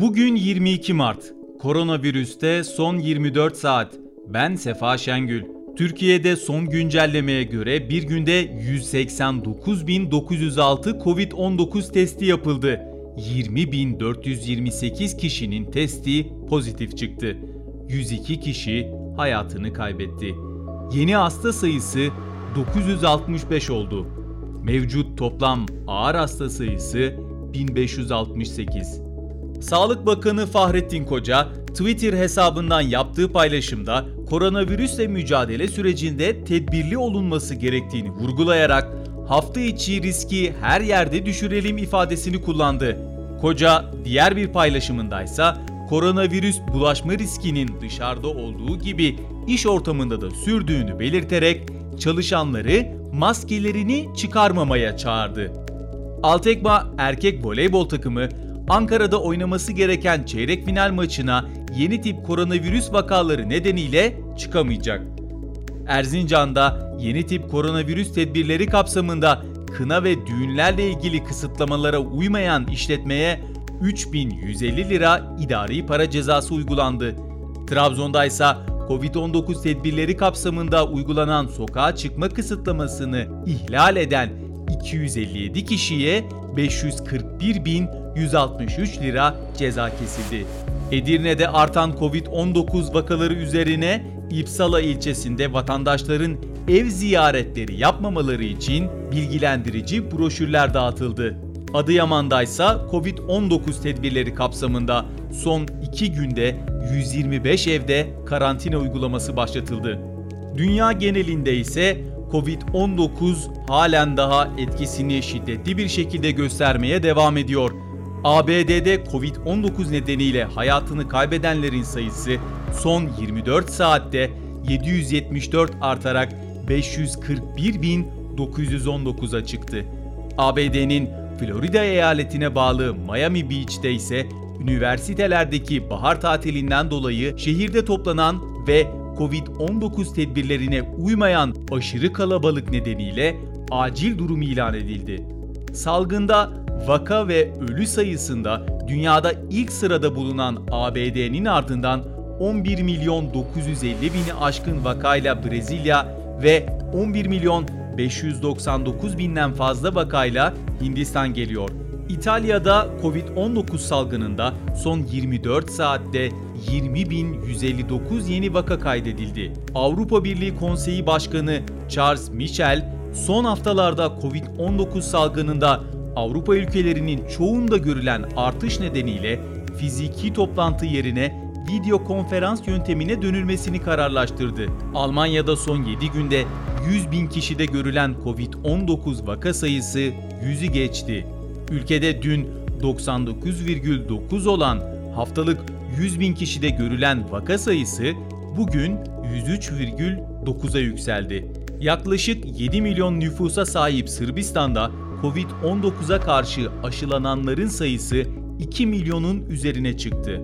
Bugün 22 Mart. Koronavirüste son 24 saat. Ben Sefa Şengül. Türkiye'de son güncellemeye göre bir günde 189.906 Covid-19 testi yapıldı. 20.428 kişinin testi pozitif çıktı. 102 kişi hayatını kaybetti. Yeni hasta sayısı 965 oldu. Mevcut toplam ağır hasta sayısı 1568. Sağlık Bakanı Fahrettin Koca, Twitter hesabından yaptığı paylaşımda koronavirüsle mücadele sürecinde tedbirli olunması gerektiğini vurgulayarak hafta içi riski her yerde düşürelim ifadesini kullandı. Koca diğer bir paylaşımındaysa koronavirüs bulaşma riskinin dışarıda olduğu gibi iş ortamında da sürdüğünü belirterek çalışanları maskelerini çıkarmamaya çağırdı. Altekma erkek voleybol takımı Ankara'da oynaması gereken çeyrek final maçına yeni tip koronavirüs vakaları nedeniyle çıkamayacak. Erzincan'da yeni tip koronavirüs tedbirleri kapsamında kına ve düğünlerle ilgili kısıtlamalara uymayan işletmeye 3150 lira idari para cezası uygulandı. Trabzon'da ise Covid-19 tedbirleri kapsamında uygulanan sokağa çıkma kısıtlamasını ihlal eden 257 kişiye 541.163 lira ceza kesildi. Edirne'de artan Covid-19 vakaları üzerine İpsala ilçesinde vatandaşların ev ziyaretleri yapmamaları için bilgilendirici broşürler dağıtıldı. Adıyaman'da ise Covid-19 tedbirleri kapsamında son 2 günde 125 evde karantina uygulaması başlatıldı. Dünya genelinde ise Covid-19 halen daha etkisini şiddetli bir şekilde göstermeye devam ediyor. ABD'de Covid-19 nedeniyle hayatını kaybedenlerin sayısı son 24 saatte 774 artarak 541.919'a çıktı. ABD'nin Florida eyaletine bağlı Miami Beach'te ise üniversitelerdeki bahar tatilinden dolayı şehirde toplanan ve Covid-19 tedbirlerine uymayan aşırı kalabalık nedeniyle acil durum ilan edildi. Salgında vaka ve ölü sayısında dünyada ilk sırada bulunan ABD'nin ardından 11 milyon 950 bini aşkın vakayla Brezilya ve 11 milyon 599 binden fazla vakayla Hindistan geliyor. İtalya'da Covid-19 salgınında son 24 saatte 20.159 yeni vaka kaydedildi. Avrupa Birliği Konseyi Başkanı Charles Michel, son haftalarda Covid-19 salgınında Avrupa ülkelerinin çoğunda görülen artış nedeniyle fiziki toplantı yerine video konferans yöntemine dönülmesini kararlaştırdı. Almanya'da son 7 günde 100 bin kişide görülen Covid-19 vaka sayısı 100'ü geçti. Ülkede dün 99,9 olan haftalık 100 bin kişide görülen vaka sayısı bugün 103,9'a yükseldi. Yaklaşık 7 milyon nüfusa sahip Sırbistan'da Covid-19'a karşı aşılananların sayısı 2 milyonun üzerine çıktı.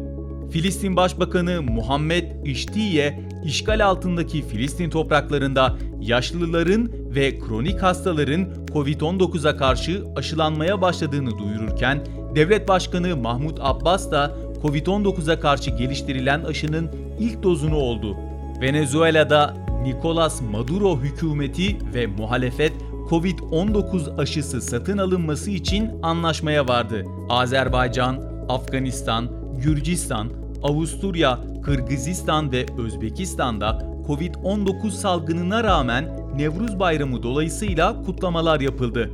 Filistin Başbakanı Muhammed İştiye, işgal altındaki Filistin topraklarında yaşlıların ve kronik hastaların Covid-19'a karşı aşılanmaya başladığını duyururken, Devlet Başkanı Mahmut Abbas da Covid-19'a karşı geliştirilen aşının ilk dozunu oldu. Venezuela'da Nicolas Maduro hükümeti ve muhalefet Covid-19 aşısı satın alınması için anlaşmaya vardı. Azerbaycan, Afganistan, Gürcistan, Avusturya, Kırgızistan ve Özbekistan'da Covid-19 salgınına rağmen Nevruz Bayramı dolayısıyla kutlamalar yapıldı.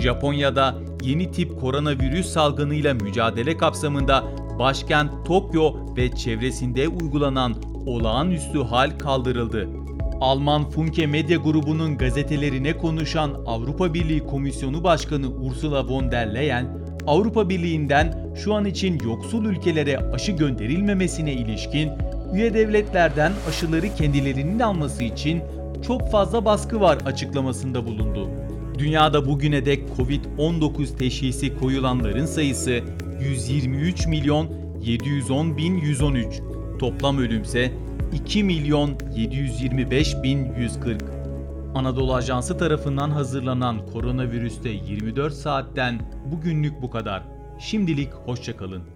Japonya'da yeni tip koronavirüs salgınıyla mücadele kapsamında başkent Tokyo ve çevresinde uygulanan olağanüstü hal kaldırıldı. Alman Funke Medya Grubu'nun gazetelerine konuşan Avrupa Birliği Komisyonu Başkanı Ursula von der Leyen, Avrupa Birliği'nden şu an için yoksul ülkelere aşı gönderilmemesine ilişkin üye devletlerden aşıları kendilerinin alması için çok fazla baskı var açıklamasında bulundu. Dünyada bugüne dek Covid-19 teşhisi koyulanların sayısı 123 milyon 710 bin 113. Toplam ölümse 2 milyon 725 bin 140. Anadolu Ajansı tarafından hazırlanan koronavirüste 24 saatten bugünlük bu kadar. Şimdilik hoşçakalın.